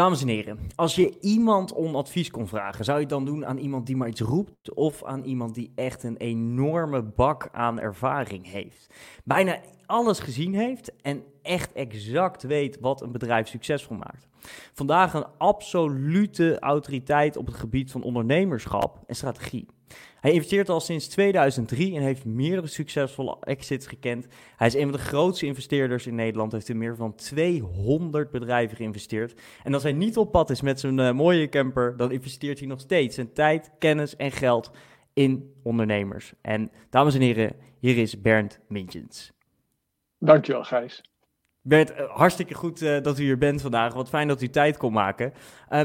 Dames en heren, als je iemand om advies kon vragen, zou je het dan doen aan iemand die maar iets roept of aan iemand die echt een enorme bak aan ervaring heeft? Bijna alles gezien heeft en echt exact weet wat een bedrijf succesvol maakt. Vandaag een absolute autoriteit op het gebied van ondernemerschap en strategie. Hij investeert al sinds 2003 en heeft meerdere succesvolle exits gekend. Hij is een van de grootste investeerders in Nederland. Heeft in meer dan 200 bedrijven geïnvesteerd. En als hij niet op pad is met zijn uh, mooie camper, dan investeert hij nog steeds zijn tijd, kennis en geld in ondernemers. En dames en heren, hier is Bernd Mintjens. Dankjewel, Gijs. Bert, eh, hartstikke goed uh, dat u hier bent vandaag. Wat fijn dat u tijd kon maken. Uh,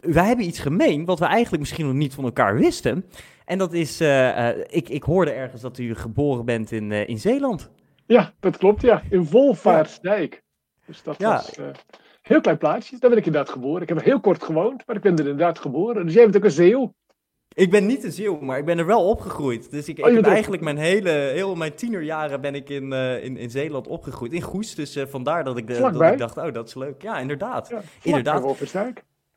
wij hebben iets gemeen wat we eigenlijk misschien nog niet van elkaar wisten. En dat is, uh, ik, ik hoorde ergens dat u geboren bent in, in Zeeland. Ja, dat klopt, ja. In Wolvaartsdijk. Dus dat ja. was een heel klein plaatsje. Daar ben ik inderdaad geboren. Ik heb er heel kort gewoond, maar ik ben er inderdaad geboren. Dus jij bent ook een Zeeuw. Ik ben niet een Zeeuw, maar ik ben er wel opgegroeid. Dus ik, oh, ik heb eigenlijk mijn hele, heel mijn tienerjaren ben ik in, uh, in, in Zeeland opgegroeid. In Goes, dus uh, vandaar dat ik, de, dat ik dacht, oh, dat is leuk. Ja, inderdaad. Ja, inderdaad.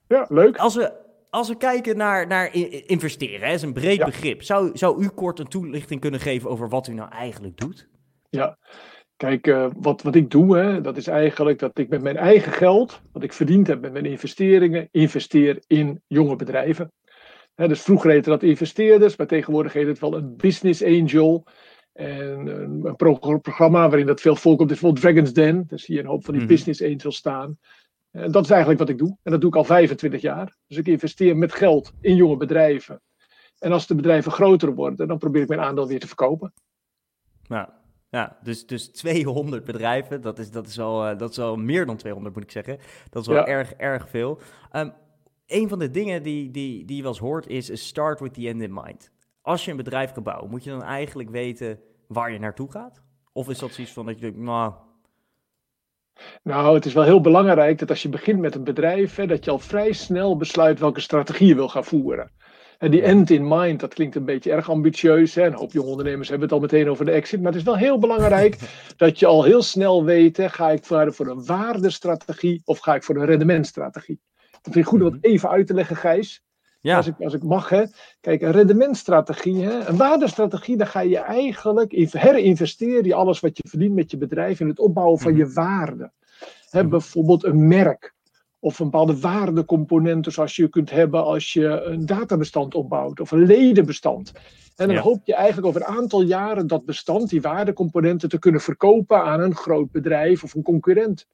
Ja, leuk. Als we, als we kijken naar, naar investeren, hè, is een breed begrip. Zou, zou u kort een toelichting kunnen geven over wat u nou eigenlijk doet? Ja, Kijk, uh, wat, wat ik doe, hè, dat is eigenlijk dat ik met mijn eigen geld, wat ik verdiend heb met mijn investeringen, investeer in jonge bedrijven dus vroeger heette dat investeerders, maar tegenwoordig heet het wel een business angel. En een, een programma waarin dat veel voorkomt is bijvoorbeeld Dragon's Den. Daar zie je een hoop van die mhm. business angels staan. En dat is eigenlijk wat ik doe. En dat doe ik al 25 jaar. Dus ik investeer met geld in jonge bedrijven. En als de bedrijven groter worden, dan probeer ik mijn aandeel weer te verkopen. Ja, ja dus, dus 200 bedrijven, dat is, dat, is al, eh, dat is al meer dan 200 moet ik zeggen. Dat is wel erg, erg veel. Um, een van de dingen die, die, die je wel eens hoort is start with the end in mind. Als je een bedrijf gaat bouwen, moet je dan eigenlijk weten waar je naartoe gaat? Of is dat zoiets van dat je denkt, nou... Nou, het is wel heel belangrijk dat als je begint met een bedrijf, hè, dat je al vrij snel besluit welke strategie je wil gaan voeren. En die end in mind, dat klinkt een beetje erg ambitieus. Hè? Een hoop jonge ondernemers hebben het al meteen over de exit. Maar het is wel heel belangrijk dat je al heel snel weet: hè, ga ik voor een waardestrategie of ga ik voor een rendementstrategie? Dat vind ik goed om het mhm. even uit te leggen, Gijs. Ja. Als, ik, als ik mag, hè. Kijk, een rendementstrategie, hè, een waardestrategie, dan ga je eigenlijk herinvesteren je alles wat je verdient met je bedrijf in het opbouwen van je mhm. waarde. Hè, bijvoorbeeld een merk of een bepaalde waardecomponenten zoals je kunt hebben als je een databestand opbouwt of een ledenbestand. En dan hoop je eigenlijk over een aantal jaren dat bestand, die waardecomponenten, te kunnen verkopen aan een groot bedrijf of een concurrent.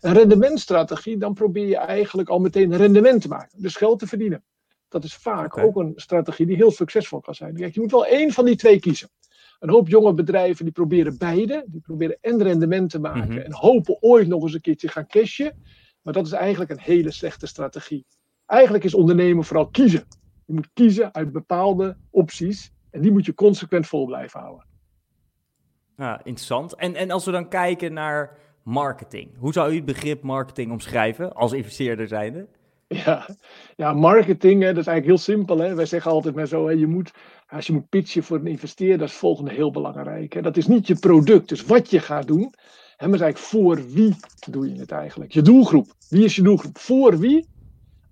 Een rendementstrategie, dan probeer je eigenlijk al meteen rendement te maken, dus geld te verdienen. Dat is vaak ook een strategie die heel succesvol kan zijn. Kijk, je moet wel één van die twee kiezen. Een hoop jonge bedrijven die proberen beide. Die proberen en rendement te maken mhm. en hopen ooit nog eens een keertje gaan cashen. Maar dat is eigenlijk een hele slechte strategie. Eigenlijk is ondernemen vooral kiezen. Je moet kiezen uit bepaalde opties en die moet je consequent vol blijven houden. Ja, interessant. En, en als we dan kijken naar marketing. Hoe zou u het begrip marketing omschrijven als investeerder zijnde? Ja, ja marketing, hè, dat is eigenlijk heel simpel. Hè. Wij zeggen altijd maar zo, hè, je moet, als je moet pitchen voor een investeerder, dat is het volgende heel belangrijk. Hè. Dat is niet je product, dus wat je gaat doen. Hè, maar eigenlijk voor wie doe je het eigenlijk? Je doelgroep. Wie is je doelgroep? Voor wie?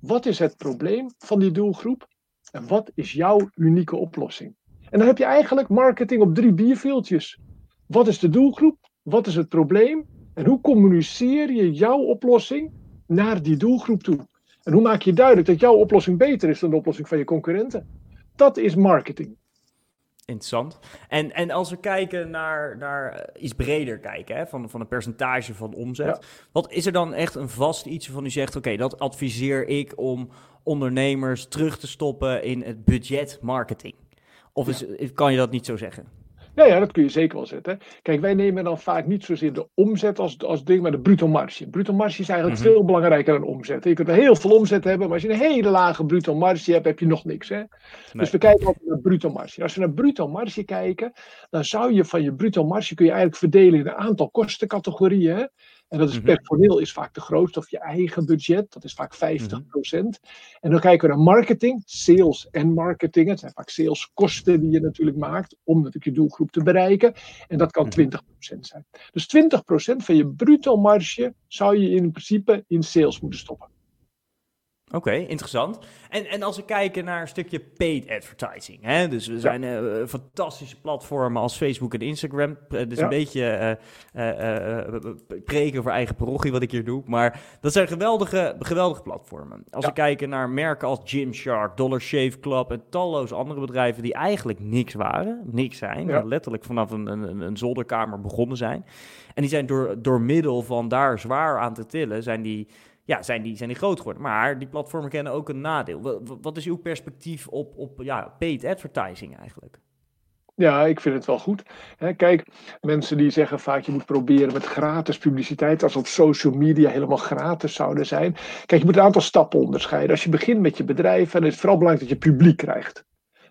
Wat is het probleem van die doelgroep? En wat is jouw unieke oplossing? En dan heb je eigenlijk marketing op drie bierveeltjes. Wat is de doelgroep? Wat is het probleem? En hoe communiceer je jouw oplossing naar die doelgroep toe? En hoe maak je duidelijk dat jouw oplossing beter is dan de oplossing van je concurrenten? Dat is marketing. Interessant. En, en als we kijken naar, naar eh, iets breder kijken, hè, van, van een percentage van omzet. Wat is er dan echt een vast iets waarvan u zegt: oké, dat adviseer ik om ondernemers terug te stoppen in het budget marketing? Of is, kan je dat niet zo zeggen? Ja, ja, dat kun je zeker wel zetten. Kijk, wij nemen dan vaak niet zozeer de omzet als, als ding, maar de bruto marge. Bruto marge is eigenlijk Mhm. veel belangrijker dan omzet. Je kunt heel veel omzet hebben, maar als je een hele lage bruto marge hebt, heb je nog niks. Hè? Dus we kijken altijd naar bruto marge. Als we naar bruto marge kijken, dan zou je van je bruto marge kun je eigenlijk verdelen in een aantal kostencategorieën. En dat is Mhm. personeel is vaak de grootste, of je eigen budget, dat is vaak 50%. En dan kijken we naar marketing, sales en marketing. Het zijn vaak saleskosten die je natuurlijk maakt om natuurlijk je doelgroep te bereiken. En dat kan Mhm. 20% zijn. Dus 20% van je bruto marge zou je in principe in sales moeten stoppen. Oké, interessant. En, en als we kijken naar een stukje paid advertising, hè? dus we zijn eh, fantastische platformen als Facebook en Instagram. Eh, dus Ja. een beetje eh, preken voor eigen parochie wat ik hier doe. Maar dat zijn geweldige, geweldige platformen. Als Ja. we kijken naar merken als Gymshark, Dollar Shave Club en talloze andere bedrijven die eigenlijk niks waren, niks zijn, letterlijk vanaf een, een, een zolderkamer begonnen zijn. En die zijn door, door middel van daar zwaar aan te tillen, zijn die ja, zijn die, zijn die groot geworden. Maar die platformen kennen ook een nadeel. Wa- wa- Wat is uw perspectief op, op ja, paid advertising eigenlijk? Ja, ik vind het wel goed. Kijk, mensen die zeggen vaak je moet proberen met gratis publiciteit, als op social media helemaal gratis zouden zijn. Kijk, je moet een aantal stappen onderscheiden. Als je begint met je bedrijf, het is vooral belangrijk dat je publiek krijgt.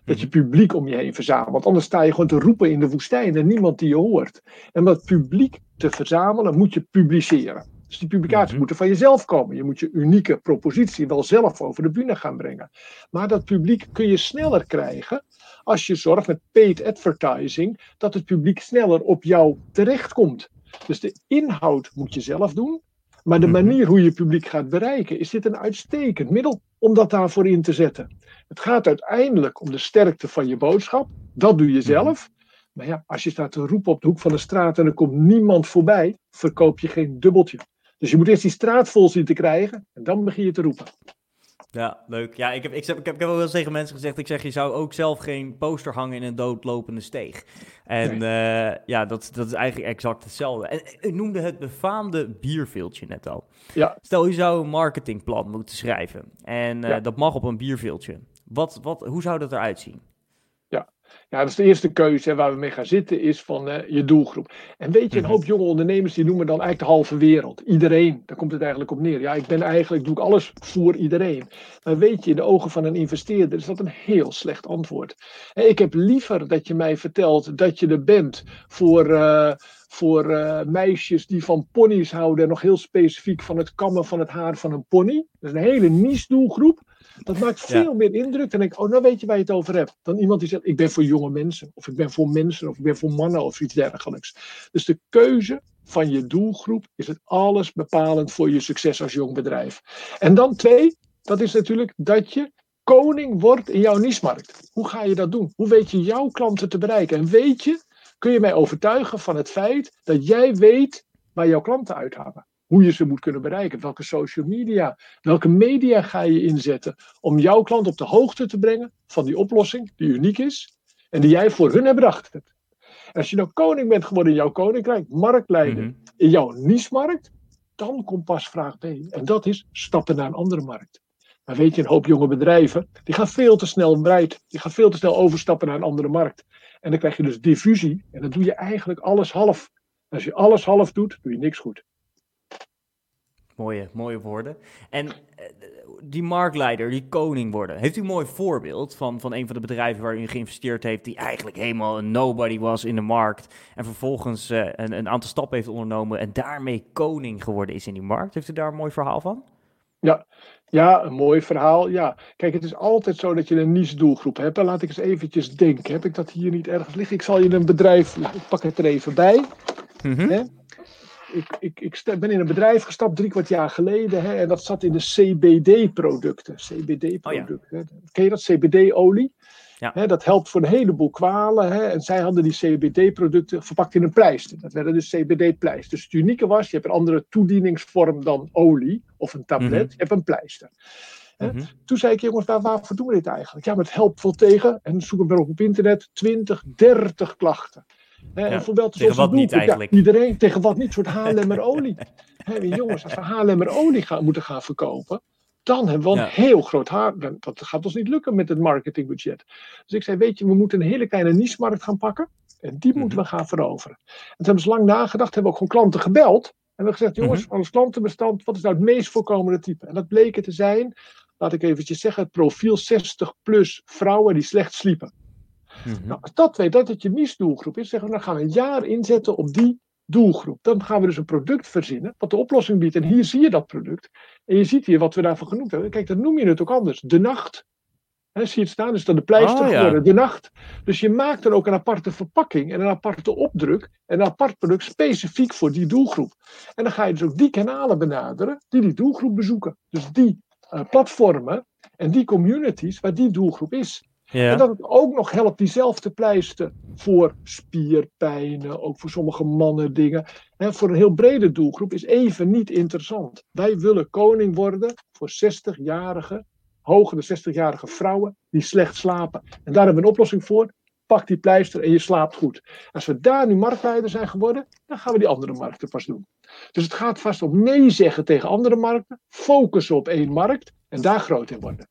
Dat je publiek om je heen verzamelt. Want anders sta je gewoon te roepen in de woestijn en niemand die je hoort. En om dat publiek te verzamelen, moet je publiceren. Dus die publicaties Mhm. moeten van jezelf komen. Je moet je unieke propositie wel zelf over de bühne gaan brengen. Maar dat publiek kun je sneller krijgen als je zorgt met paid advertising dat het publiek sneller op jou terechtkomt. Dus de inhoud moet je zelf doen. Maar de Mhm. manier hoe je publiek gaat bereiken, is dit een uitstekend middel om dat daarvoor in te zetten. Het gaat uiteindelijk om de sterkte van je boodschap. Dat doe je zelf. Maar ja, als je staat te roepen op de hoek van de straat en er komt niemand voorbij, verkoop je geen dubbeltje. Dus je moet eerst die straat vol zien te krijgen en dan begin je te roepen. Ja, leuk. Ja, ik heb, ik, heb, ik heb ik ook wel eens tegen mensen gezegd, ik zeg, je zou ook zelf geen poster hangen in een doodlopende steeg. En eh, ja, dat, dat is eigenlijk exact hetzelfde. En u noemde het befaamde bierveeltje net al. Ja. Stel, u zou een marketingplan moeten schrijven en eh, Ja. dat mag op een bierveeltje. Wat, wat, hoe zou dat eruit zien? Ja, dat is de eerste keuze waar we mee gaan zitten, is van eh, je doelgroep. En weet je, een Mhm. hoop jonge ondernemers die noemen dan eigenlijk de halve wereld. Iedereen, daar komt het eigenlijk op neer. Ja, ik ben eigenlijk, doe ik alles voor iedereen. Maar weet je, in de ogen van een investeerder is dat een heel slecht antwoord. Ik heb liever dat je mij vertelt dat je er bent voor, eh, voor eh, meisjes die van ponies houden en nog heel specifiek van het kammen van het haar van een pony. Dat is een hele niche doelgroep. Dat maakt Ja. veel meer indruk. Dan denk ik, oh, nou weet je waar je het over hebt. Dan iemand die zegt, ik ben voor jonge mensen. Of ik ben voor mensen. Of ik ben voor mannen. Of iets dergelijks. Dus de keuze van je doelgroep is het alles bepalend voor je succes als jong bedrijf. En dan twee, dat is natuurlijk dat je koning wordt in jouw niche-markt. Hoe ga je dat doen? Hoe weet je jouw klanten te bereiken? En weet je, kun je mij overtuigen van het feit dat jij weet waar jouw klanten uithalen? Hoe je ze moet kunnen bereiken, welke social media, welke media ga je inzetten om jouw klant op de hoogte te brengen van die oplossing die uniek is en die jij voor hun hebt bedacht. En als je nou koning bent geworden in jouw koninkrijk, marktleider Mhm. in jouw niche-markt, dan komt pas vraag B. En dat is stappen naar een andere markt. Maar weet je, een hoop jonge bedrijven, die gaan veel te snel breed. Die gaan veel te snel overstappen naar een andere markt. En dan krijg je dus diffusie. En dan doe je eigenlijk alles half. En als je alles half doet, doe je niks goed. Mooie, mooie woorden. En eh, die marktleider, die koning worden. Heeft u een mooi voorbeeld van, van een van de bedrijven waar u geïnvesteerd heeft, die eigenlijk helemaal een nobody was in de markt en vervolgens eh, een, een aantal stappen heeft ondernomen en daarmee koning geworden is in die markt? Heeft u daar een mooi verhaal van? Ja, een mooi verhaal. Ja, kijk, het is altijd zo dat je een niche doelgroep hebt. En laat ik eens eventjes denken. Heb ik dat hier niet ergens liggen? Ik zal je een bedrijf, ik pak het er even bij. Mhm. Ik, ik, ik ben in een bedrijf gestapt drie kwart jaar geleden. Hè, en dat zat in de CBD-producten. CBD-producten. Ken je dat? CBD-olie. Ja. Hè, dat helpt voor een heleboel kwalen. Hè, en zij hadden die CBD-producten verpakt in een pleister. Dat werden dus CBD-pleisters. Dus het unieke was, je hebt een andere toedieningsvorm dan olie of een tablet. Mhm. Je hebt een pleister. Hè? Mhm. Toen zei ik, jongens, waar, waarvoor doen we dit eigenlijk? Ja, maar het helpt wel tegen, en zoek hem maar op op internet, 20, 30 klachten. Hè, Ja, tegen wat niet ja, eigenlijk? iedereen, tegen wat niet, soort haarlemmerolie. Hè, jongens, als we haarlemmerolie gaan, moeten gaan verkopen, dan hebben we een heel groot haar. Dat gaat ons niet lukken met het marketingbudget. Dus ik zei, weet je, we moeten een hele kleine niche-markt gaan pakken. En die moeten we gaan veroveren. En toen hebben ze lang nagedacht, hebben ook gewoon klanten gebeld. En hebben gezegd, jongens, van ons klantenbestand, wat is nou het meest voorkomende type? En dat bleken te zijn, laat ik eventjes zeggen, het profiel 60 plus vrouwen die slecht sliepen. Nou, als dat weet, dat het je misdoelgroep is, zeggen we, dan gaan we een jaar inzetten op die doelgroep. Dan gaan we dus een product verzinnen wat de oplossing biedt. En hier zie je dat product. En je ziet hier wat we daarvoor genoemd hebben. Kijk, dan noem je het ook anders. De nacht. He, zie je het staan? Dus dan de pleister Oh, ja. de nacht. Dus je maakt er ook een aparte verpakking en een aparte opdruk. En een apart product specifiek voor die doelgroep. En dan ga je dus ook die kanalen benaderen die die doelgroep bezoeken. Dus die eh, platformen en die communities waar die doelgroep is. Ja. En dat het ook nog helpt diezelfde pleister voor spierpijnen, ook voor sommige mannen dingen. Hè, voor een heel brede doelgroep is even niet interessant. Wij willen koning worden voor 60-jarige, hogere 60-jarige vrouwen die slecht slapen. En daar hebben we een oplossing voor. Pak die pleister en je slaapt goed. Als we daar nu marktleider zijn geworden, dan gaan we die andere markten pas doen. Dus het gaat vast om nee zeggen tegen andere markten, focussen op één markt en daar groot in worden.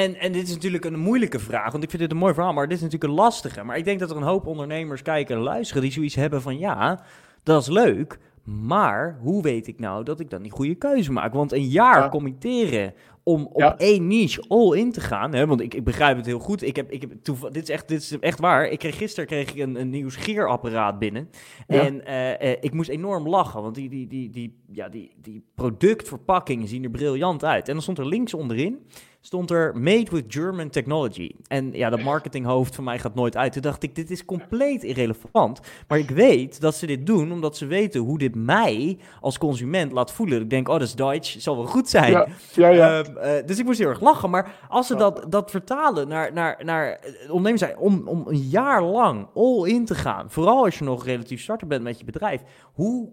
En, en dit is natuurlijk een moeilijke vraag, want ik vind dit een mooi verhaal, maar dit is natuurlijk een lastige. Maar ik denk dat er een hoop ondernemers kijken en luisteren die zoiets hebben van ja, dat is leuk, maar hoe weet ik nou dat ik dan die goede keuze maak? Want een jaar Ja. committeren om op Ja. één niche all in te gaan, hè, want ik, ik begrijp het heel goed. Ik heb, ik heb dit, is echt, dit is echt waar. Ik kreeg, gisteren kreeg ik een, een nieuw scheerapparaat binnen. Ja. En eh, eh, ik moest enorm lachen, want die, die, die, die, ja, die, die productverpakkingen zien er briljant uit. En dan stond er links onderin, stond er Made with German Technology. En ja, dat marketinghoofd van mij gaat nooit uit. Toen dacht ik, dit is compleet irrelevant. Maar ik weet dat ze dit doen, omdat ze weten hoe dit mij als consument laat voelen. Ik denk, oh, dat is Duits, zal wel goed zijn. Ja, ja, ja. Ehm, eh, dus ik moest heel erg lachen. Maar als ze dat, dat vertalen naar, naar, naar eh, ondernemers om, om een jaar lang all in te gaan, vooral als je nog relatief starter bent met je bedrijf, hoe,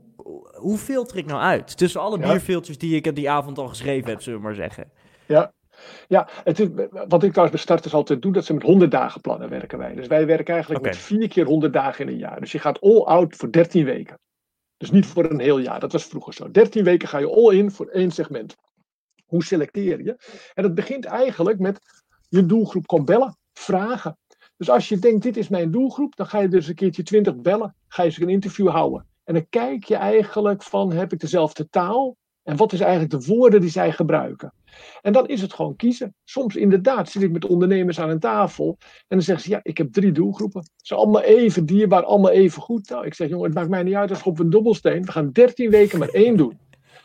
hoe filter ik nou uit? Tussen alle bierfilters die ik die avond al geschreven heb, zullen we maar zeggen. Ja, ja het is, wat ik trouwens bij starters altijd doe, dat ze met 100 dagen plannen werken wij. Dus wij werken eigenlijk met vier keer 100 dagen in een jaar. Dus je gaat all out voor 13 weken. Dus niet voor een heel jaar, dat was vroeger zo. 13 weken ga je all in voor één segment. Hoe selecteer je? En dat begint eigenlijk met je doelgroep komt bellen, vragen. Dus als je denkt, dit is mijn doelgroep, dan ga je dus een keertje 20 bellen. Ga je eens een interview houden. En dan kijk je eigenlijk van, heb ik dezelfde taal? En wat is eigenlijk de woorden die zij gebruiken? En dan is het gewoon kiezen. Soms inderdaad zit ik met ondernemers aan een tafel. En dan zeggen ze, ja, ik heb drie doelgroepen. Ze zijn allemaal even dierbaar, allemaal even goed. Nou, ik zeg, jongen, het maakt mij niet uit als we op een dobbelsteen. We gaan 13 weken maar één doen.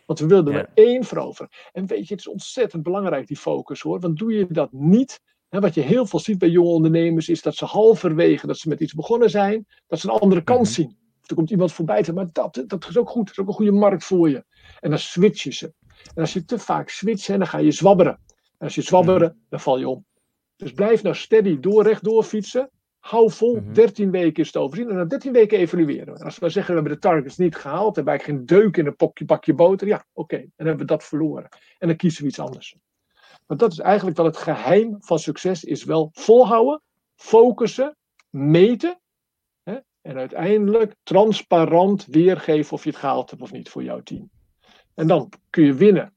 Want we wilden er Ja. één veroveren. En weet je, het is ontzettend belangrijk, die focus hoor. Want doe je dat niet, hè, wat je heel veel ziet bij jonge ondernemers, is dat ze halverwege dat ze met iets begonnen zijn, dat ze een andere kant Mhm. zien. Of er komt iemand voorbij en zegt, maar dat, dat is ook goed, dat is ook een goede markt voor je. En dan switchen ze. En als je te vaak switcht, dan ga je zwabberen. En als je zwabberen, dan val je om. Dus blijf nou steady door, rechtdoor fietsen. Hou vol, Mhm. 13 weken is het overzien. En na 13 weken evalueren we. En als we zeggen, we hebben de targets niet gehaald, hebben wij geen deuk in een pokje, bakje boter. Ja, oké, dan hebben we dat verloren. En dan kiezen we iets anders. Want dat is eigenlijk wel het geheim van succes, is wel volhouden, focussen, meten. En uiteindelijk transparant weergeven of je het gehaald hebt of niet voor jouw team. En dan kun je winnen.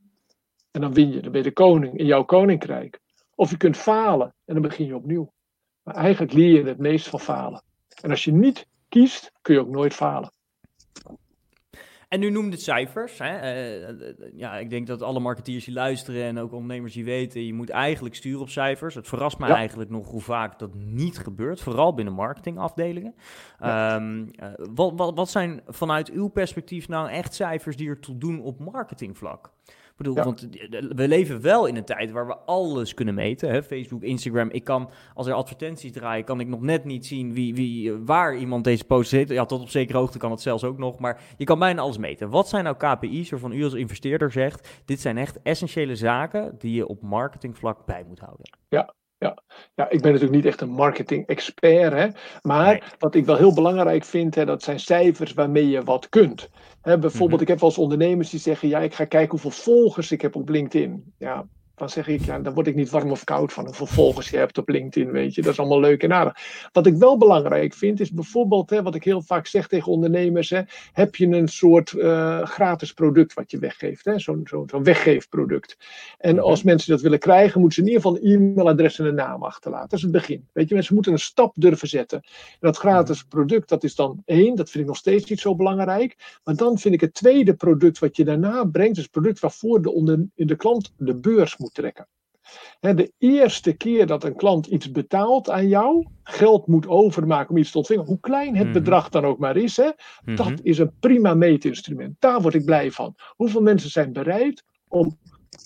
En dan win je, dan ben je de koning in jouw koninkrijk. Of je kunt falen en dan begin je opnieuw. Maar eigenlijk leer je het meest van falen. En als je niet kiest, kun je ook nooit falen. En nu noemde het cijfers. Hè? Eh, eh, ja, ik denk dat alle marketeers die luisteren en ook ondernemers die weten, je moet eigenlijk sturen op cijfers. Het verrast mij Ja. eigenlijk nog hoe vaak dat niet gebeurt, vooral binnen marketingafdelingen. Ehm, eh, wat, wat, wat zijn vanuit uw perspectief nou echt cijfers die ertoe doen op marketingvlak? Ik bedoel, Ja. want eh, we leven wel in een tijd waar we alles kunnen meten. Hè? Facebook, Instagram. Ik kan, als er advertenties draaien, kan ik nog net niet zien wie, wie, eh, waar iemand deze post zit. Ja, tot op zekere hoogte kan het zelfs ook nog. Maar je kan bijna alles meten. Wat zijn nou KPI's waarvan u als investeerder zegt... dit zijn echt essentiële zaken die je op marketingvlak bij moet houden? Ja, ik ben natuurlijk niet echt een marketing-expert, hè, maar Nee. wat ik wel heel belangrijk vind, hè, dat zijn cijfers waarmee je wat kunt. Bijvoorbeeld, Mhm. ik heb wel eens ondernemers die zeggen, ja, ik ga kijken hoeveel volgers ik heb op LinkedIn. Ja, dan zeg ik, ja, daar word ik niet warm of koud van. Hoeveel volgers je hebt op LinkedIn, weet je. Dat is allemaal leuk en aardig. Wat ik wel belangrijk vind, is bijvoorbeeld, hè, wat ik heel vaak zeg tegen ondernemers, hè, heb je een soort uh, gratis product wat je weggeeft. Zo'n zo, zo weggeefproduct. En als mhm. mensen dat willen krijgen, moeten ze in ieder geval een e-mailadres en een naam achterlaten. Dat is het begin. Weet je, mensen moeten een stap durven zetten. En dat gratis mhm. product, dat is dan één, dat vind ik nog steeds niet zo belangrijk. Maar dan vind ik het tweede product wat je daarna brengt, is het product waarvoor de, onder, de klant de beurs moet trekken. De eerste keer dat een klant iets betaalt aan jou, geld moet overmaken om iets te ontvangen, hoe klein het mhm. bedrag dan ook maar is, hè, dat mhm. is een prima meetinstrument. Daar word ik blij van. Hoeveel mensen zijn bereid om,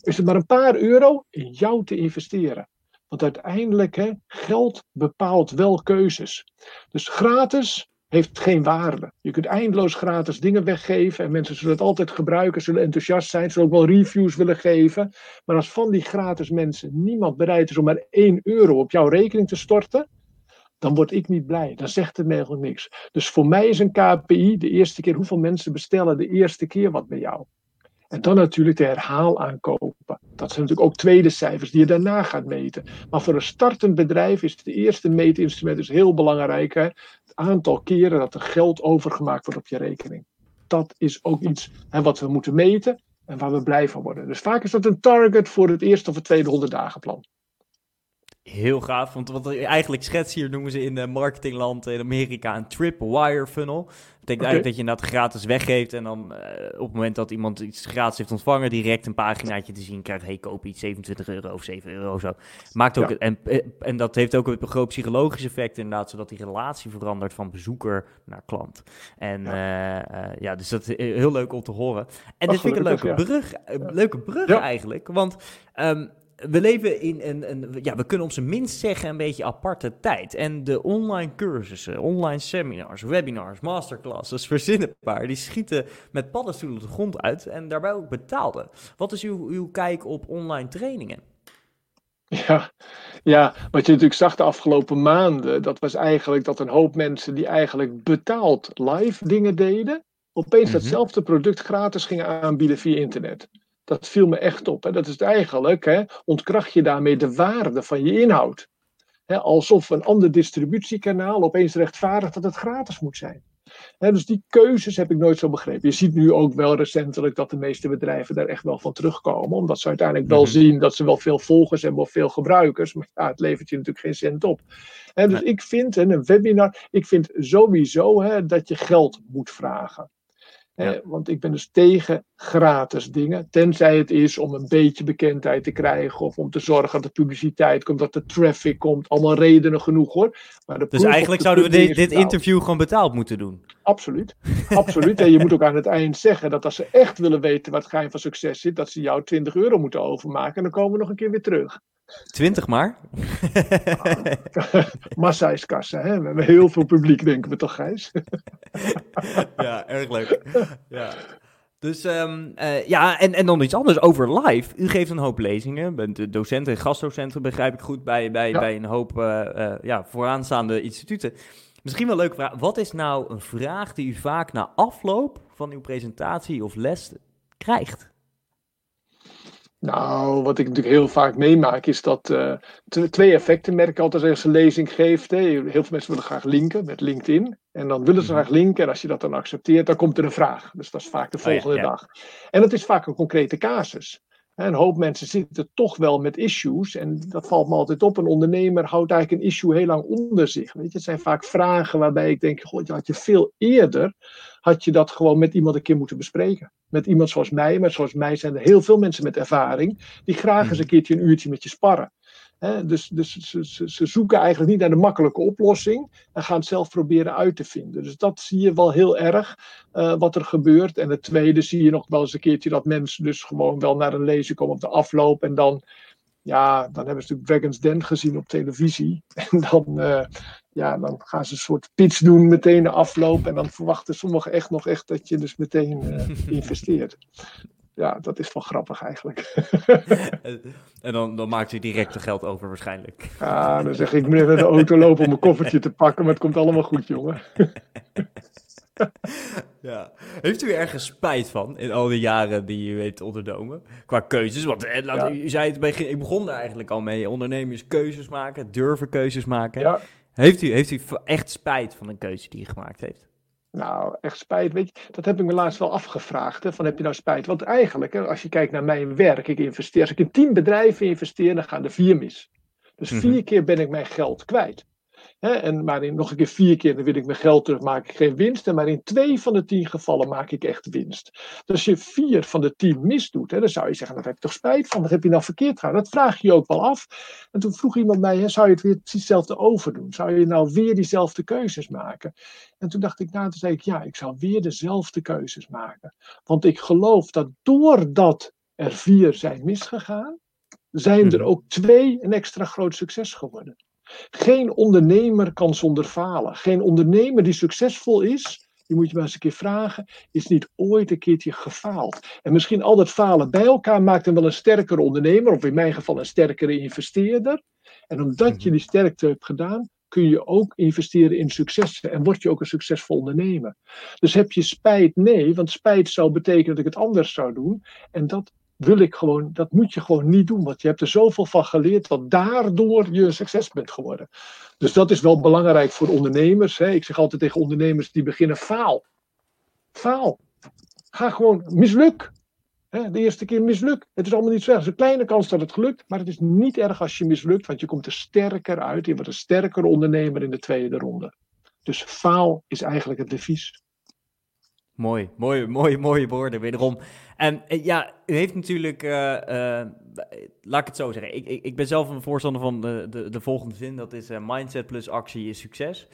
is het maar een paar euro, in jou te investeren? Want uiteindelijk, hè, geld bepaalt wel keuzes. Dus gratis heeft geen waarde. Je kunt eindeloos gratis dingen weggeven en mensen zullen het altijd gebruiken, zullen enthousiast zijn, zullen ook wel reviews willen geven. Maar als van die gratis mensen niemand bereid is om maar 1 euro op jouw rekening te storten, dan word ik niet blij. Dan zegt het me eigenlijk niks. Dus voor mij is een KPI de eerste keer hoeveel mensen bestellen de eerste keer wat bij jou. En dan natuurlijk de herhaal aankopen. Dat zijn natuurlijk ook tweede cijfers die je daarna gaat meten. Maar voor een startend bedrijf is het eerste meetinstrument dus heel belangrijk. Hè? Het aantal keren dat er geld overgemaakt wordt op je rekening. Dat is ook iets hè, wat we moeten meten en waar we blij van worden. Dus vaak is dat een target voor het eerste of het tweede 100 dagen plan. Heel gaaf, want wat eigenlijk schets hier noemen ze in de marketingland in Amerika een tripwire funnel. Dat betekent eigenlijk dat je dat gratis weggeeft en dan eh, op het moment dat iemand iets gratis heeft ontvangen, direct een paginaatje te zien krijgt, hey koop iets 27 euro of 7 euro of zo. Maakt ook, en, eh, en dat heeft ook een groot psychologisch effect inderdaad, zodat die relatie verandert van bezoeker naar klant. En ja, uh, ja dus dat is heel leuk om te horen. En dat vind ik een leuke brug, leuke brug eigenlijk, want... Um, we leven in een, een, ja, we kunnen op zijn minst zeggen een beetje aparte tijd. En de online cursussen, online seminars, webinars, masterclasses, verzinnenbaar, die schieten met paddenstoelen de grond uit en daarbij ook betaalde. Wat is uw, uw kijk op online trainingen? Ja, ja, wat je natuurlijk zag de afgelopen maanden, dat was eigenlijk dat een hoop mensen die eigenlijk betaald live dingen deden, opeens mhm. datzelfde product gratis gingen aanbieden via internet. Dat viel me echt op. En dat is eigenlijk, hè, ontkracht je daarmee de waarde van je inhoud. alsof een ander distributiekanaal opeens rechtvaardigt dat het gratis moet zijn. dus die keuzes heb ik nooit zo begrepen. Je ziet nu ook wel recentelijk dat de meeste bedrijven daar echt wel van terugkomen. Omdat ze uiteindelijk wel mhm. zien dat ze wel veel volgers hebben of veel gebruikers. Maar ja, het levert je natuurlijk geen cent op. dus ik vind, en een webinar, ik vind sowieso dat je geld moet vragen. Ja. want ik ben dus tegen gratis dingen. Tenzij het is om een beetje bekendheid te krijgen. Of om te zorgen dat de publiciteit komt, dat de traffic komt. Allemaal redenen genoeg hoor. Maar dus eigenlijk zouden we dit, dit interview gewoon betaald moeten doen. Absoluut. Absoluut. en je moet ook aan het eind zeggen dat als ze echt willen weten wat geheim van succes zit. Dat ze jou 20 euro moeten overmaken. En dan komen we nog een keer weer terug. 20 maar? Massa is kassa, hè? We hebben heel veel publiek, denken we toch, Gijs? ja, erg leuk. Ja. Dus um, uh, ja, en, en dan iets anders over live. U geeft een hoop lezingen, bent docent en gastdocent, begrijp ik goed, bij, bij, bij een hoop uh, uh, ja, vooraanstaande instituten. Misschien wel een leuke vraag. Wat is nou een vraag die u vaak na afloop van uw presentatie of les krijgt? Nou, wat ik natuurlijk heel vaak meemaak, is dat uh, twee effecten merk ik altijd als je een lezing geeft. Hè. Heel veel mensen willen graag linken met LinkedIn. En dan willen ze mhm. graag linken. En als je dat dan accepteert, dan komt er een vraag. Dus dat is vaak de oh volgende dag. En dat is vaak een concrete casus. Een hoop mensen zitten toch wel met issues. En dat valt me altijd op. Een ondernemer houdt eigenlijk een issue heel lang onder zich. Weet je? Het zijn vaak vragen waarbij ik denk: je had je veel eerder had je dat gewoon met iemand een keer moeten bespreken. Met iemand zoals mij, maar zoals mij zijn er heel veel mensen met ervaring. die graag eens een mhm. keertje een uurtje met je sparren. Dus dus ze, ze, ze, zoeken eigenlijk niet naar de makkelijke oplossing en gaan het zelf proberen uit te vinden. Dus dat zie je wel heel erg uh, wat er gebeurt. En het tweede zie je nog wel eens een keertje dat mensen dus gewoon wel naar een lezing komen op de afloop en dan ja, dan hebben ze natuurlijk Dragon's Den gezien op televisie. En dan, uh, ja, dan gaan ze een soort pitch doen meteen de afloop. En dan verwachten sommigen echt nog echt dat je dus meteen uh, investeert. Ja, dat is wel grappig eigenlijk. en dan, dan maakt u direct de geld over waarschijnlijk. Ja, dan zeg ik, ik moet even de auto lopen om mijn koffertje te pakken. Maar het komt allemaal goed, jongen. ja. Heeft u ergens spijt van in al die jaren die u heeft ondernomen? Qua keuzes, want eh, laat, u zei het begin, ik begon daar eigenlijk al mee. Ondernemers keuzes maken, durven keuzes maken. Ja. Heeft, u, heeft u echt spijt van een keuze die u gemaakt heeft? Nou, echt spijt, weet je, dat heb ik me laatst wel afgevraagd. Hè, van heb je nou spijt? Want eigenlijk, hè, als je kijkt naar mijn werk, ik investeer, als ik in tien bedrijven investeer, dan gaan er vier mis. Dus mhm. vier keer ben ik mijn geld kwijt. En maar in nog een keer vier keer dan wil ik mijn geld terug, maak ik geen winst. En maar in twee van de tien gevallen maak ik echt winst. Dus als je vier van de tien misdoet, dan zou je zeggen, daar heb ik toch spijt van. Wat heb je nou verkeerd gedaan? Dat vraag je je ook wel af. En toen vroeg iemand mij, zou je het weer precies hetzelfde overdoen? Zou je nou weer diezelfde keuzes maken? En toen dacht ik, nou, toen zei ik, ja, ik zou weer dezelfde keuzes maken. Want ik geloof dat doordat er vier zijn misgegaan, zijn er mhm. ook twee een extra groot succes geworden. Geen ondernemer kan zonder falen. Geen ondernemer die succesvol is, die moet je maar eens een keer vragen, is niet ooit een keertje gefaald. En misschien al dat falen bij elkaar maakt hem wel een sterkere ondernemer, of in mijn geval een sterkere investeerder. En omdat je mhm. die sterkte hebt gedaan, kun je ook investeren in successen en word je ook een succesvol ondernemer. Dus heb je spijt? Nee, want spijt zou betekenen dat ik het anders zou doen. En dat wil ik gewoon, dat moet je gewoon niet doen. Want je hebt er zoveel van geleerd, wat daardoor je een succes bent geworden. Dus dat is wel belangrijk voor ondernemers. Hè. Ik zeg altijd tegen ondernemers die beginnen: faal. Faal. Ga gewoon misluk. Hè, de eerste keer misluk. Het is allemaal niet zo erg. Het is een kleine kans dat het gelukt, maar het is niet erg als je mislukt, want je komt er sterker uit. Je wordt een sterker ondernemer in de tweede ronde. Dus faal is eigenlijk het devies. Mooi, mooi, mooie, mooie woorden wederom. En eh, ja, u heeft natuurlijk, uh, laat ik het zo zeggen, ik, ik, ik, ben zelf een voorstander van de, de, de volgende zin, dat is mindset plus actie is succes.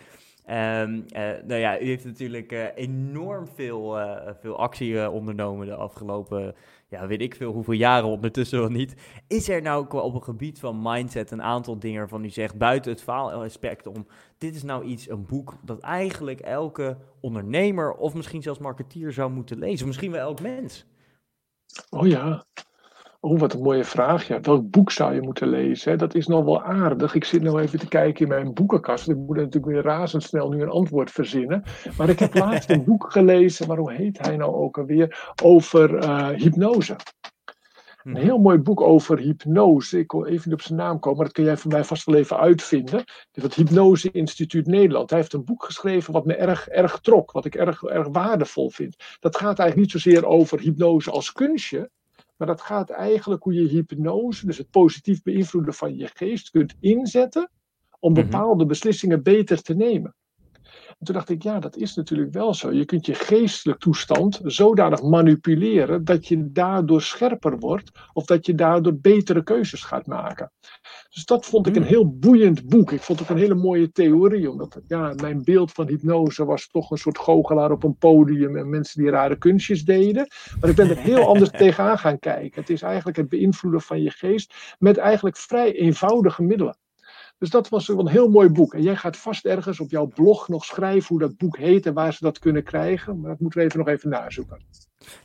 Um, nou ja, u heeft natuurlijk enorm veel, veel actie ondernomen de afgelopen, ja, weet ik veel hoeveel jaren ondertussen wel niet. Is er nou op een gebied van mindset een aantal dingen waarvan u zegt, buiten het faalaspect om, dit is nou iets, een boek, dat eigenlijk elke ondernemer of misschien zelfs marketeer zou moeten lezen, misschien wel elk mens? Oh ja. Oh, wat een mooie vraag. Ja, welk boek zou je moeten lezen? Dat is nog wel aardig. Ik zit nu even te kijken in mijn boekenkast. Ik moet natuurlijk weer razendsnel nu een antwoord verzinnen. Maar ik heb laatst een boek gelezen, maar hoe heet hij nou ook alweer? Over uh, hypnose. Een mhm. heel mooi boek over hypnose. Ik wil even op zijn naam komen, maar dat kun jij voor mij vast wel even uitvinden. Het Hypnose Instituut Nederland. Hij heeft een boek geschreven wat me erg, erg trok, wat ik erg, erg waardevol vind. Dat gaat eigenlijk niet zozeer over hypnose als kunstje, maar dat gaat eigenlijk hoe je hypnose, dus het positief beïnvloeden van je geest, kunt inzetten om mhm. bepaalde beslissingen beter te nemen. En toen dacht ik, ja, dat is natuurlijk wel zo. Je kunt je geestelijk toestand zodanig manipuleren dat je daardoor scherper wordt of dat je daardoor betere keuzes gaat maken. Dus dat vond ik een hmm. heel boeiend boek. Ik vond het een hele mooie theorie, omdat ja, mijn beeld van hypnose was toch een soort goochelaar op een podium en mensen die rare kunstjes deden. Maar ik ben er heel anders tegenaan gaan kijken. Het is eigenlijk het beïnvloeden van je geest met eigenlijk vrij eenvoudige middelen. Dus dat was een heel mooi boek. En jij gaat vast ergens op jouw blog nog schrijven hoe dat boek heet en waar ze dat kunnen krijgen. Maar dat moeten we even nog even nazoeken.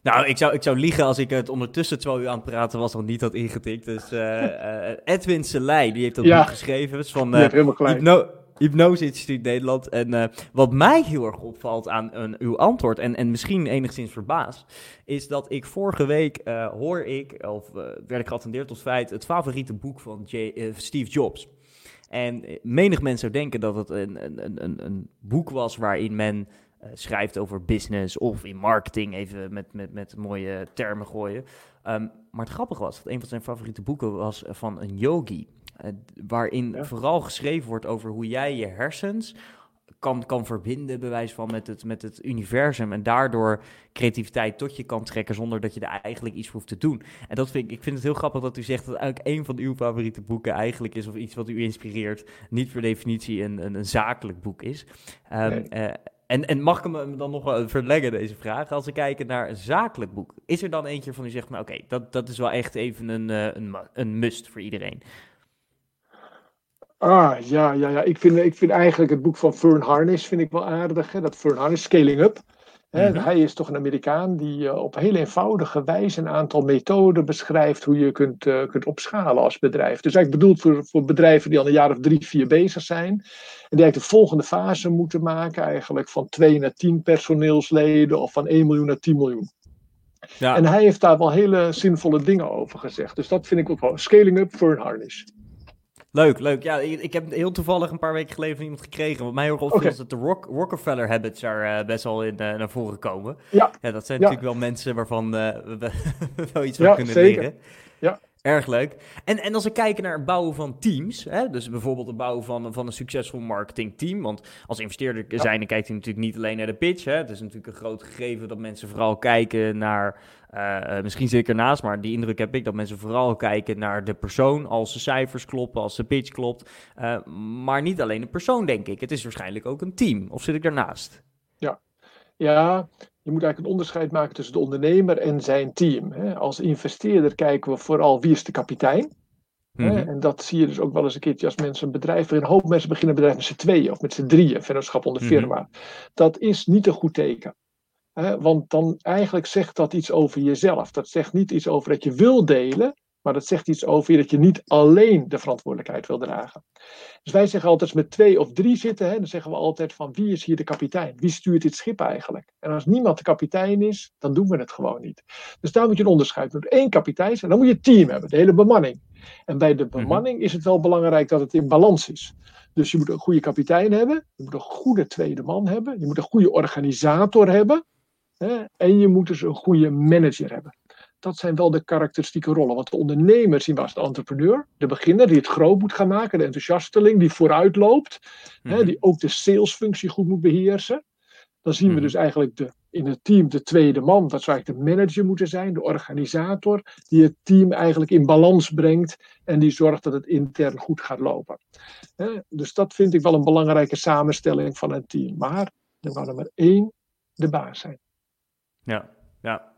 Nou, ik zou, ik zou liegen als ik het ondertussen, terwijl u aan het praten was, nog niet had ingetikt. Dus uh, Edwin Selei, die heeft dat boek geschreven. Dus van uh, Hypno Hypnose Instituut Nederland. En wat mij heel erg opvalt aan uw antwoord, en, en misschien enigszins verbaasd, is dat ik vorige week hoor ik, of werd ik geattendeerd tot feit, het favoriete boek van J, Steve Jobs. En menig mens zou denken dat het een, een, een, een boek was waarin men uh, schrijft over business of in marketing, even met, met, met mooie termen gooien. Um, maar het grappige was dat een van zijn favoriete boeken was van een yogi. Uh, waarin vooral geschreven wordt over hoe jij je hersens kan, kan verbinden, bewijs van, met het, met het universum. En daardoor creativiteit tot je kan trekken zonder dat je er eigenlijk iets hoeft te doen. En dat vind ik, ik vind het heel grappig dat u zegt dat eigenlijk een van uw favoriete boeken eigenlijk is, of iets wat u inspireert, niet per definitie een, een, een zakelijk boek is. Um, en, en mag ik hem dan nog verleggen, deze vraag? Als we kijken naar een zakelijk boek, is er dan eentje van u zegt, nou oké, dat, dat is wel echt even een, eh, een, een must voor iedereen? Ah, ja, ja, ja. Ik vind, ik vind eigenlijk het boek van Fern Harnish vind ik wel aardig. Hè? Dat Fern Harnish, Scaling Up. Mhm. Hij is toch een Amerikaan die uh, op heel eenvoudige wijze een aantal methoden beschrijft hoe je kunt, uh, kunt opschalen als bedrijf. Dus eigenlijk bedoeld voor, voor bedrijven die al een jaar of drie, vier bezig zijn. En die eigenlijk de volgende fase moeten maken, eigenlijk van 2 naar 10 personeelsleden of van 1 miljoen naar 10 miljoen. Ja. En hij heeft daar wel hele zinvolle dingen over gezegd. Dus dat vind ik ook wel scaling up for een harness. Leuk, leuk. Ja, ik, heb heel toevallig een paar weken geleden van iemand gekregen. Wat mij heel okay. is dat de Rock, Rockefeller habits daar uh, best wel in, uh, naar voren komen. Ja. ja dat zijn natuurlijk wel mensen waarvan uh, we wel iets van kunnen zeker. leren. Ja, Erg leuk. En, en als we kijken naar het bouwen van teams, hè, dus bijvoorbeeld het bouwen van, van een succesvol marketingteam. Want als investeerder zijn, dan kijkt hij natuurlijk niet alleen naar de pitch. Hè. Het is natuurlijk een groot gegeven dat mensen vooral kijken naar, uh, misschien zeker naast, maar die indruk heb ik, dat mensen vooral kijken naar de persoon als de cijfers kloppen, als de pitch klopt. Uh, maar niet alleen de persoon, denk ik. Het is waarschijnlijk ook een team. Of zit ik daarnaast? Ja, ja je moet eigenlijk een onderscheid maken tussen de ondernemer en zijn team. Als investeerder kijken we vooral wie is de kapitein. Mm En dat zie je dus ook wel eens een keertje als mensen een bedrijf. Een hoop mensen beginnen een bedrijf met z'n tweeën of met z'n drieën, vennootschap onder mhm. firma. Dat is niet een goed teken. Want dan eigenlijk zegt dat iets over jezelf. Dat zegt niet iets over dat je wil delen, maar dat zegt iets over je dat je niet alleen de verantwoordelijkheid wil dragen. Dus wij zeggen altijd, als we met twee of drie zitten, hè, dan zeggen we altijd van wie is hier de kapitein? Wie stuurt dit schip eigenlijk? En als niemand de kapitein is, dan doen we het gewoon niet. Dus daar moet je een onderscheid doen. Eén kapitein en dan moet je een team hebben, de hele bemanning. En bij de mhm. bemanning is het wel belangrijk dat het in balans is. Dus je moet een goede kapitein hebben, je moet een goede tweede man hebben, je moet een goede organisator hebben hè, en je moet dus een goede manager hebben dat zijn wel de karakteristieke rollen. Want de ondernemer zien we als de entrepreneur, de beginner die het groot moet gaan maken, de enthousiasteling die vooruit loopt, hè, mhm. die ook de salesfunctie goed moet beheersen. Dan zien we mhm. dus eigenlijk de, in het team de tweede man, dat zou eigenlijk de manager moeten zijn, de organisator, die het team eigenlijk in balans brengt en die zorgt dat het intern goed gaat lopen. Dus dat vind ik wel een belangrijke samenstelling van een team. Maar er moet er maar één de baas zijn. Ja, ja.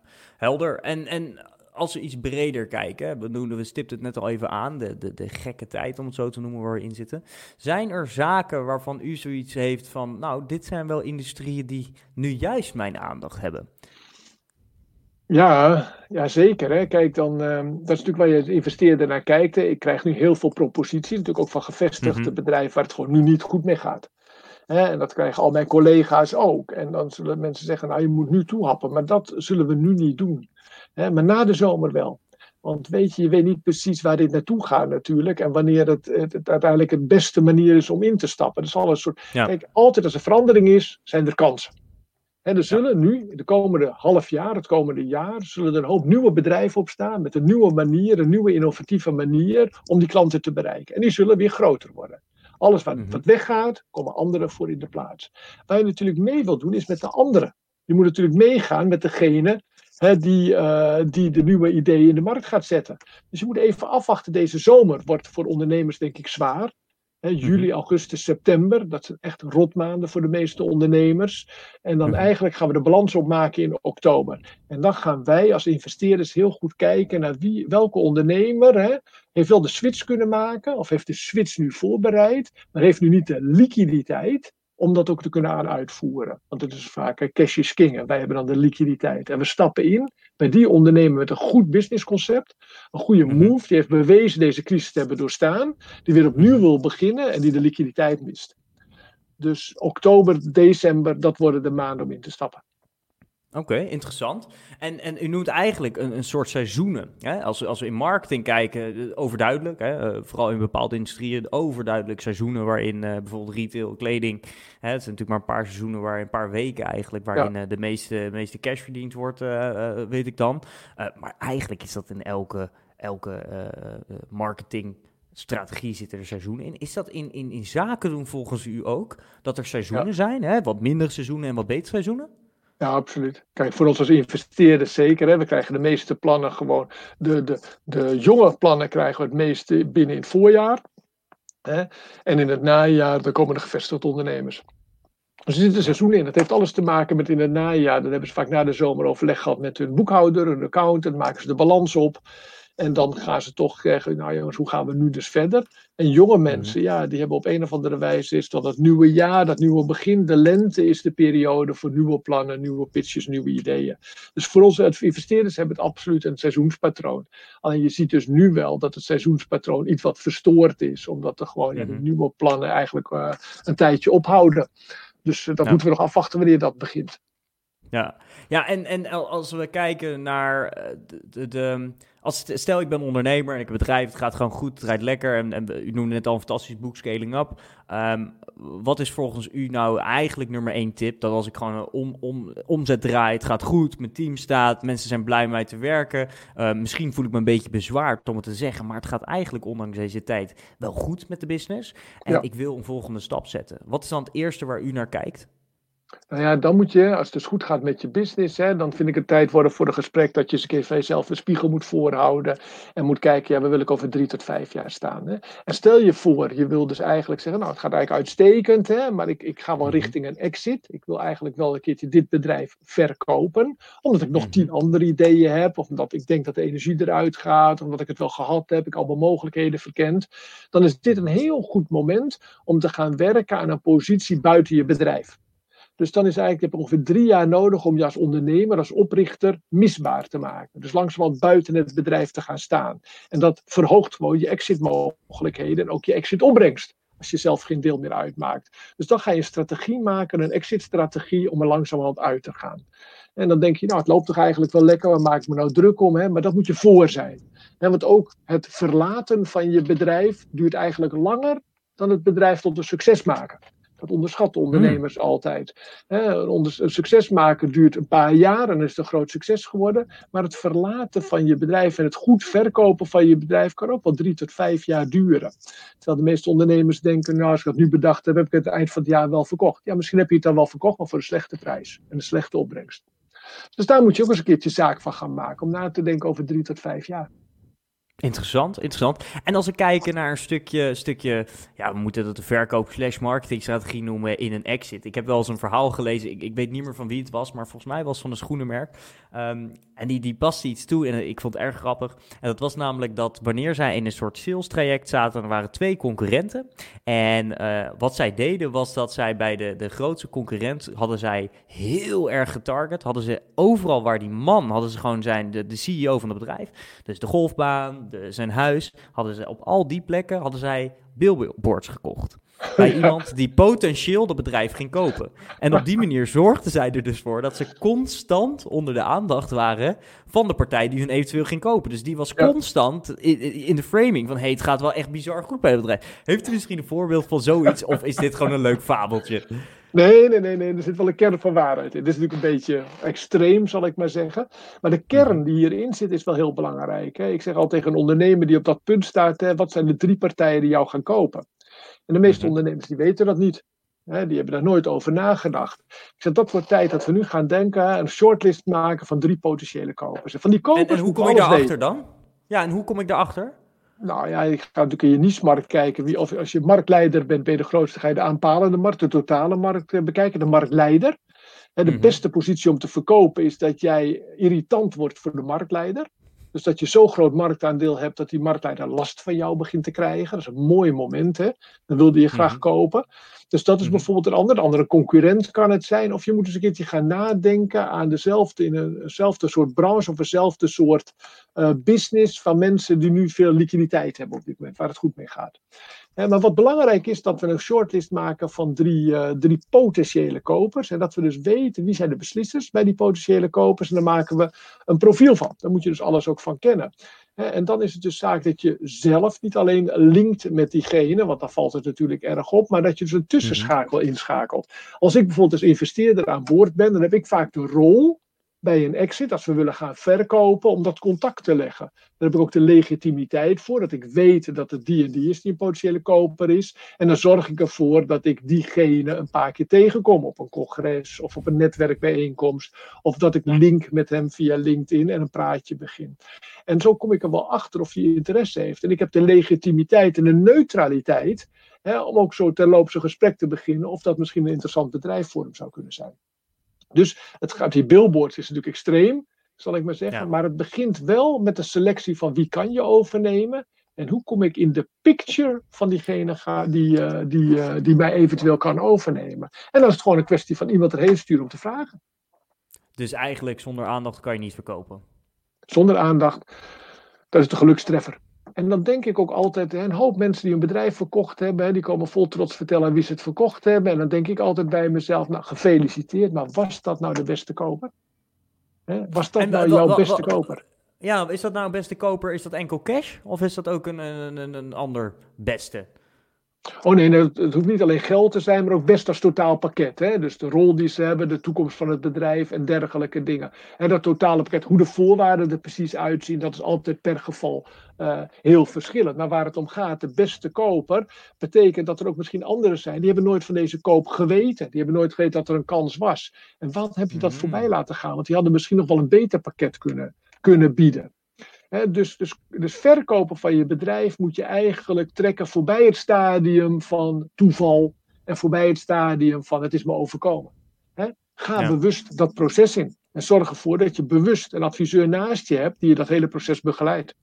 Helder. En, en als we iets breder kijken, we, stipten het net al even aan, de, de, de gekke tijd om het zo te noemen waar we in zitten. Zijn er zaken waarvan u zoiets heeft van, nou, dit zijn wel industrieën die nu juist mijn aandacht hebben? Ja, ja zeker. Hè. Kijk, dan, uh, dat is natuurlijk waar je als investeerder naar kijkt. Ik krijg nu heel veel proposities, natuurlijk ook van gevestigde mhm. bedrijven waar het gewoon nu niet goed mee gaat. En dat krijgen al mijn collega's ook. En dan zullen mensen zeggen, nou je moet nu toehappen. Maar dat zullen we nu niet doen. Maar na de zomer wel. Want weet je, je weet niet precies waar dit naartoe gaat natuurlijk. En wanneer het, het, uiteindelijk de beste manier is om in te stappen. Dus al een soort. Kijk, altijd als er verandering is, zijn er kansen. En er zullen nu, de komende half jaar, het komende jaar, zullen er een hoop nieuwe bedrijven opstaan. Met een nieuwe manier, een nieuwe innovatieve manier om die klanten te bereiken. En die zullen weer groter worden. Alles wat, mhm. wat weggaat, komen anderen voor in de plaats. Waar je natuurlijk mee wil doen, is met de anderen. Je moet natuurlijk meegaan met degene hè, die, uh, die de nieuwe ideeën in de markt gaat zetten. Dus je moet even afwachten. Deze zomer wordt voor ondernemers denk ik zwaar. Mhm. juli, augustus, september, dat zijn echt rotmaanden voor de meeste ondernemers. En dan mhm. eigenlijk gaan we de balans opmaken in oktober. En dan gaan wij als investeerders heel goed kijken naar wie, welke ondernemer heeft wel de switch kunnen maken, of heeft de switch nu voorbereid, maar heeft nu niet de liquiditeit om dat ook te kunnen aan uitvoeren. Want het is vaak cash is king en wij hebben dan de liquiditeit. En we stappen in bij die ondernemer met een goed businessconcept, een goede mhm. move, die heeft bewezen deze crisis te hebben doorstaan, die weer opnieuw wil beginnen en die de liquiditeit mist. Dus oktober, december, dat worden de maanden om in te stappen. Oké, interessant. En, en u noemt eigenlijk een, een soort seizoenen. Hè? Als, als we in marketing kijken, eh, overduidelijk, hè? Eh, vooral in bepaalde industrieën, overduidelijk seizoenen waarin uh, bijvoorbeeld retail, kleding, hè? het zijn natuurlijk maar een paar seizoenen waar een paar weken eigenlijk, waarin de meeste, meeste cash verdiend wordt, weet ik dan. maar eigenlijk is dat in elke, elke marketing strategie zit er seizoenen in. Is dat in, in, in zaken doen volgens u ook? Dat er seizoenen zijn, hè? wat minder seizoenen en wat betere seizoenen? Ja, absoluut. Kijk, voor ons als investeerders zeker. Hè. We krijgen de meeste plannen gewoon. De, de, de jonge plannen krijgen we het meeste binnen in het voorjaar. Hè. En in het najaar dan komen de gevestigde ondernemers. Dus er zit een seizoen in. Dat heeft alles te maken met in het najaar. Dan hebben ze vaak na de zomer overleg gehad met hun boekhouder, hun accountant. maken ze de balans op. En dan gaan ze toch zeggen, nou jongens, hoe gaan we nu dus verder? En jonge Mhm. mensen, ja, die hebben op een of andere wijze is dat het nieuwe jaar, dat nieuwe begin, de lente is de periode voor nieuwe plannen, nieuwe pitches, nieuwe ideeën. Dus voor onze investeerders hebben het absoluut een seizoenspatroon. Alleen je ziet dus nu wel dat het seizoenspatroon iets wat verstoord is, omdat er gewoon ja, de Mhm. nieuwe plannen eigenlijk eh, een tijdje ophouden. Dus eh, dat Ja. moeten we nog afwachten wanneer dat begint. Ja, ja en, en al- als we kijken naar eh, de, de, de- als, stel ik ben ondernemer en ik heb een bedrijf, het gaat gewoon goed, het rijdt lekker en, en u noemde net al een fantastisch boek Scaling Up. Ehm, wat is volgens u nou eigenlijk nummer één tip? Dat als ik gewoon om, om, omzet draai, het gaat goed, mijn team staat, mensen zijn blij met mij te werken. Eh, misschien voel ik me een beetje bezwaard om het te zeggen, maar het gaat eigenlijk ondanks deze tijd wel goed met de business. En Ja. ik wil een volgende stap zetten. Wat is dan het eerste waar u naar kijkt? Nou ja, dan moet je, als het dus goed gaat met je business, hè, dan vind ik het tijd worden voor een gesprek dat je eens een keer van jezelf een spiegel moet voorhouden. En moet kijken, ja, waar wil ik over drie tot vijf jaar staan? Hè? En stel je voor, je wil dus eigenlijk zeggen, nou, het gaat eigenlijk uitstekend, hè, maar ik, ik ga wel Mhm. richting een exit. Ik wil eigenlijk wel een keertje dit bedrijf verkopen, omdat ik nog Mhm. tien andere ideeën heb, of omdat ik denk dat de energie eruit gaat, omdat ik het wel gehad heb, ik allemaal mogelijkheden verkend. Dan is dit een heel goed moment om te gaan werken aan een positie buiten je bedrijf. Dus dan is eigenlijk, je ongeveer drie jaar nodig om je als ondernemer, als oprichter, misbaar te maken. Dus langzamerhand buiten het bedrijf te gaan staan. En dat verhoogt gewoon je exitmogelijkheden en ook je exitopbrengst. Als je zelf geen deel meer uitmaakt. Dus dan ga je een strategie maken, een exit-strategie, om er langzamerhand uit te gaan. En dan denk je, nou, het loopt toch eigenlijk wel lekker, waar maak ik me nou druk om? Hè? Maar dat moet je voor zijn. Hè, want ook het verlaten van je bedrijf duurt eigenlijk langer dan het bedrijf tot een succes maken. Dat onderschatten ondernemers altijd. Hè, een, succes maken duurt een paar jaar en is het een groot succes geworden. Maar het verlaten van je bedrijf en het goed verkopen van je bedrijf kan ook wel drie tot vijf jaar duren. Terwijl de meeste ondernemers denken, nou als ik dat nu bedacht heb, heb ik het eind van het jaar wel verkocht. Ja, misschien heb je het dan wel verkocht, maar voor een slechte prijs en een slechte opbrengst. Dus daar moet je ook eens een keertje zaak van gaan maken, om na te denken over drie tot vijf jaar. Interessant, interessant. En als we kijken naar een stukje, stukje ja, we moeten dat de verkoop slash marketingstrategie noemen in een exit. Ik heb wel eens een verhaal gelezen, ik, ik weet niet meer van wie het was, maar volgens mij was het van een schoenenmerk. Ehm, en die, die paste iets toe en ik vond het erg grappig. En dat was namelijk dat wanneer zij in een soort sales traject zaten, er waren twee concurrenten. En eh, wat zij deden was dat zij bij de, de grootste concurrent hadden zij heel erg getarget. Hadden ze overal waar die man, hadden ze gewoon zijn, de, de CEO van het bedrijf. Dus de golfbaan, de, zijn huis, hadden ze op al die plekken hadden zij billboards gekocht. Bij iemand die potentieel dat bedrijf ging kopen. En op die manier zorgden zij er dus voor dat ze constant onder de aandacht waren van de partij die hun eventueel ging kopen. Dus die was constant in, in de framing van hey, het gaat wel echt bizar goed bij het bedrijf. Heeft u misschien een voorbeeld van zoiets of is dit gewoon een leuk fabeltje? Nee, nee, nee, nee, er zit wel een kern van waarheid in. Dit is natuurlijk een beetje extreem, zal ik maar zeggen. Maar de kern die hierin zit, is wel heel belangrijk. Hè? Ik zeg al tegen een ondernemer die op dat punt staat: hè, wat zijn de drie partijen die jou gaan kopen? En de meeste Mhm. ondernemers die weten dat niet. Hè? Die hebben daar nooit over nagedacht. Ik zeg, dat wordt tijd dat we nu gaan denken, een shortlist maken van drie potentiële kopers. En van die kopers En, en hoe kom alles daarachter dan? Ja, en hoe kom ik daarachter? Nou ja, je gaat natuurlijk in je niche-markt kijken. Wie, of als je marktleider bent, ben je de grootste. Ga je de aanpalende markt, de totale markt eh, bekijken. De marktleider. En de Mhm. beste positie om te verkopen is dat jij irritant wordt voor de marktleider. Dus dat je zo groot marktaandeel hebt dat die marktleider last van jou begint te krijgen. Dat is een mooi moment, hè? Dan wilde je graag Mhm. kopen. Dus dat is Mhm. bijvoorbeeld een ander. Een andere concurrent kan het zijn. Of je moet eens een keertje gaan nadenken aan dezelfde, in een- eenzelfde soort branche of eenzelfde soort eh, business van mensen die nu veel liquiditeit hebben op dit moment, waar het goed mee gaat. Eh, maar wat belangrijk is, dat we een shortlist maken van drie, eh, drie potentiële kopers. En dat we dus weten wie zijn de beslissers bij die potentiële kopers. En daar maken we een profiel van. Daar moet je dus alles ook van kennen. Hè, En dan is het dus zaak dat je zelf niet alleen linkt met diegene, want dan valt het natuurlijk erg op, maar dat je dus een tussenschakel inschakelt. Als ik bijvoorbeeld als investeerder aan boord ben, dan heb ik vaak de rol bij een exit, als we willen gaan verkopen, om dat contact te leggen. Daar heb ik ook de legitimiteit voor, dat ik weet dat het die en die is die een potentiële koper is. En dan zorg ik ervoor dat ik diegene een paar keer tegenkom op een congres of op een netwerkbijeenkomst. Of dat ik link met hem via LinkedIn en een praatje begin. En zo kom ik er wel achter of hij interesse heeft. En ik heb de legitimiteit en de neutraliteit hè, om ook zo terloops een gesprek te beginnen of dat misschien een interessant bedrijf voor hem zou kunnen zijn. Dus het gaat, die billboards is natuurlijk extreem. zal ik maar zeggen. Maar het begint wel met de selectie van wie kan je overnemen. En hoe kom ik in de picture van diegene ga, die, uh, die, uh, die mij eventueel kan overnemen. En dan is het gewoon een kwestie van iemand erheen sturen om te vragen. Dus eigenlijk zonder aandacht kan je niet verkopen? Zonder aandacht, dat is de gelukstreffer. En dan denk ik ook altijd, een hoop mensen die een bedrijf verkocht hebben, die komen vol trots vertellen wie ze het verkocht hebben. En dan denk ik altijd bij mezelf, nou gefeliciteerd, maar was dat nou de beste koper? Was dat nou jouw beste koper? Ja, is dat nou beste koper? Is dat enkel cash? Of is dat ook een, een, een ander beste? Oh nee, het, hoeft niet alleen geld te zijn, maar ook best als totaalpakket. Hè? Dus de rol die ze hebben, de toekomst van het bedrijf en dergelijke dingen. En dat totale pakket, hoe de voorwaarden er precies uitzien, dat is altijd per geval uh, heel verschillend. Maar waar het om gaat, de beste koper, betekent dat er ook misschien anderen zijn. Die hebben nooit van deze koop geweten. Die hebben nooit geweten dat er een kans was. En wat heb je dat mm. voorbij laten gaan? Want die hadden misschien nog wel een beter pakket kunnen, kunnen bieden dus, dus, dus verkopen van je bedrijf moet je eigenlijk trekken voorbij het stadium van toeval en voorbij het stadium van het is me overkomen. ga bewust dat proces in en zorg ervoor dat je bewust een adviseur naast je hebt die je dat hele proces begeleidt.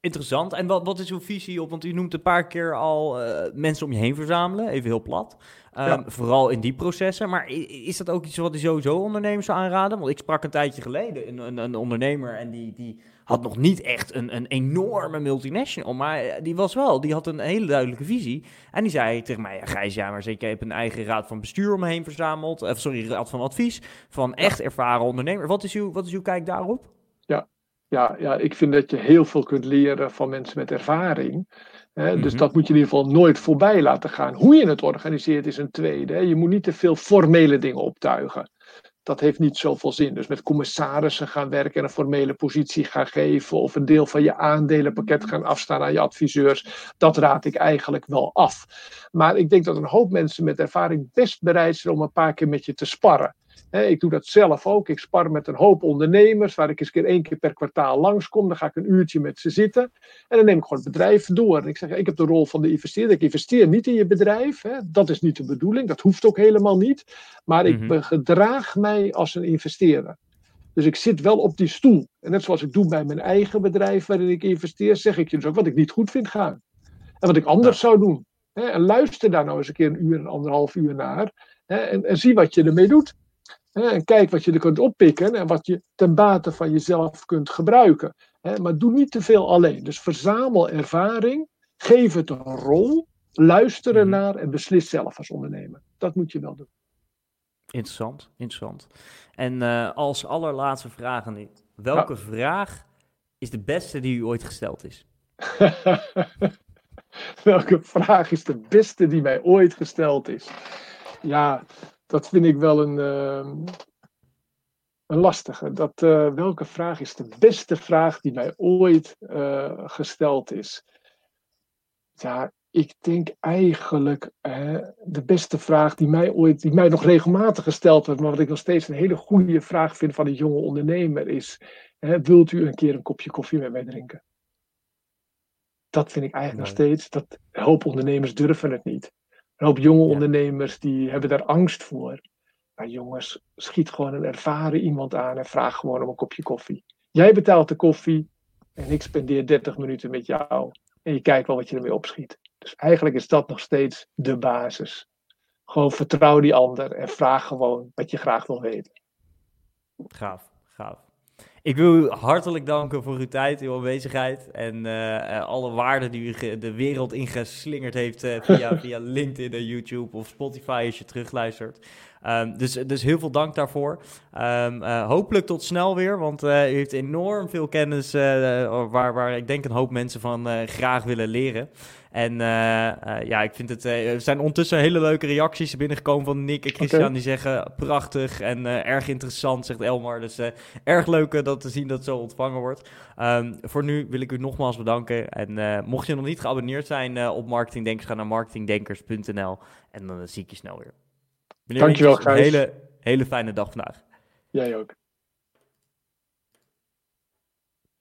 Interessant. En wat, wat is uw visie op? Want u noemt een paar keer al uh, mensen om je heen verzamelen, even heel plat. Um, Vooral in die processen. Maar is dat ook iets wat u sowieso ondernemers zou aanraden? Want ik sprak een tijdje geleden een, een, een ondernemer en die, die had nog niet echt een, een enorme multinational. Maar eh, die was wel, die had een hele duidelijke visie. En die zei tegen mij, ja, Gijs, ja, maar zeker, ik heb een eigen raad van bestuur om me heen verzameld. Of sorry, raad van advies van echt ervaren ondernemers. Wat is uw, wat is uw kijk daarop? Ja, ja, ja, ik vind dat je heel veel kunt leren van mensen met ervaring. Hè? Dus mhm. dat moet je in ieder geval nooit voorbij laten gaan. Hoe je het organiseert is een tweede. Hè? Je moet niet te veel formele dingen optuigen. Dat heeft niet zoveel zin. Dus met commissarissen gaan werken en een formele positie gaan geven. Of een deel van je aandelenpakket gaan afstaan aan je adviseurs. Dat raad ik eigenlijk wel af. Maar ik denk dat een hoop mensen met ervaring best bereid zijn om een paar keer met je te sparren ik doe dat zelf ook. Ik spar met een hoop ondernemers, waar ik eens keer één keer per kwartaal langskom. Dan ga ik een uurtje met ze zitten. En dan neem ik gewoon het bedrijf door. En ik zeg, ik heb de rol van de investeerder. Ik investeer niet in je bedrijf. Dat is niet de bedoeling. Dat hoeft ook helemaal niet. Maar ik mm gedraag mij als een investeerder. Dus ik zit wel op die stoel. En net zoals ik doe bij mijn eigen bedrijf waarin ik investeer, zeg ik je dus ook wat ik niet goed vind gaan. En wat ik anders zou doen. En luister daar nou eens een keer een uur, een anderhalf uur naar. En, en zie wat je ermee doet. En kijk wat je er kunt oppikken en wat je ten bate van jezelf kunt gebruiken. Maar doe niet te veel alleen. Dus verzamel ervaring, geef het een rol, luister mhm. naar en beslis zelf als ondernemer. Dat moet je wel doen. Interessant, interessant. En uh, als allerlaatste vraag aan welke vraag is de beste die u ooit gesteld is? welke vraag is de beste die mij ooit gesteld is? Ja, dat vind ik wel een, uh, een lastige. Dat, uh, welke vraag is de beste vraag die mij ooit uh, gesteld is? Ja, ik denk eigenlijk de beste vraag die mij ooit, die mij nog regelmatig gesteld wordt, maar wat ik nog steeds een hele goede vraag vind van een jonge ondernemer is: wilt u een keer een kopje koffie met mij drinken? Dat vind ik eigenlijk nog steeds. Dat hoop ondernemers durven het niet. Een hoop jonge ondernemers die hebben daar angst voor. Maar jongens, schiet gewoon een ervaren iemand aan en vraag gewoon om een kopje koffie. Jij betaalt de koffie en ik spendeer 30 minuten met jou. En je kijkt wel wat je ermee opschiet. Dus eigenlijk is dat nog steeds de basis. Gewoon vertrouw die ander en vraag gewoon wat je graag wil weten. Gaaf, gaaf. Ik wil u hartelijk danken voor uw tijd, uw aanwezigheid en uh, alle waarden die u de wereld ingeslingerd heeft uh, via, via LinkedIn en YouTube of Spotify als je terugluistert. Um, dus, dus heel veel dank daarvoor. Um, uh, hopelijk tot snel weer, want uh, u heeft enorm veel kennis uh, waar, waar ik denk een hoop mensen van graag willen leren. En ja, ik vind het. er zijn ondertussen hele leuke reacties binnengekomen van Nick en Christian. Die zeggen prachtig en erg interessant, zegt Elmar. Dus erg leuk dat te zien dat het zo ontvangen wordt. Um, voor nu wil ik u nogmaals bedanken. En mocht je nog niet geabonneerd zijn op Marketingdenkers, ga naar marketingdenkers.nl. En dan zie ik je snel weer. Meneer Dankjewel. Een hele, hele fijne dag vandaag. Jij ook.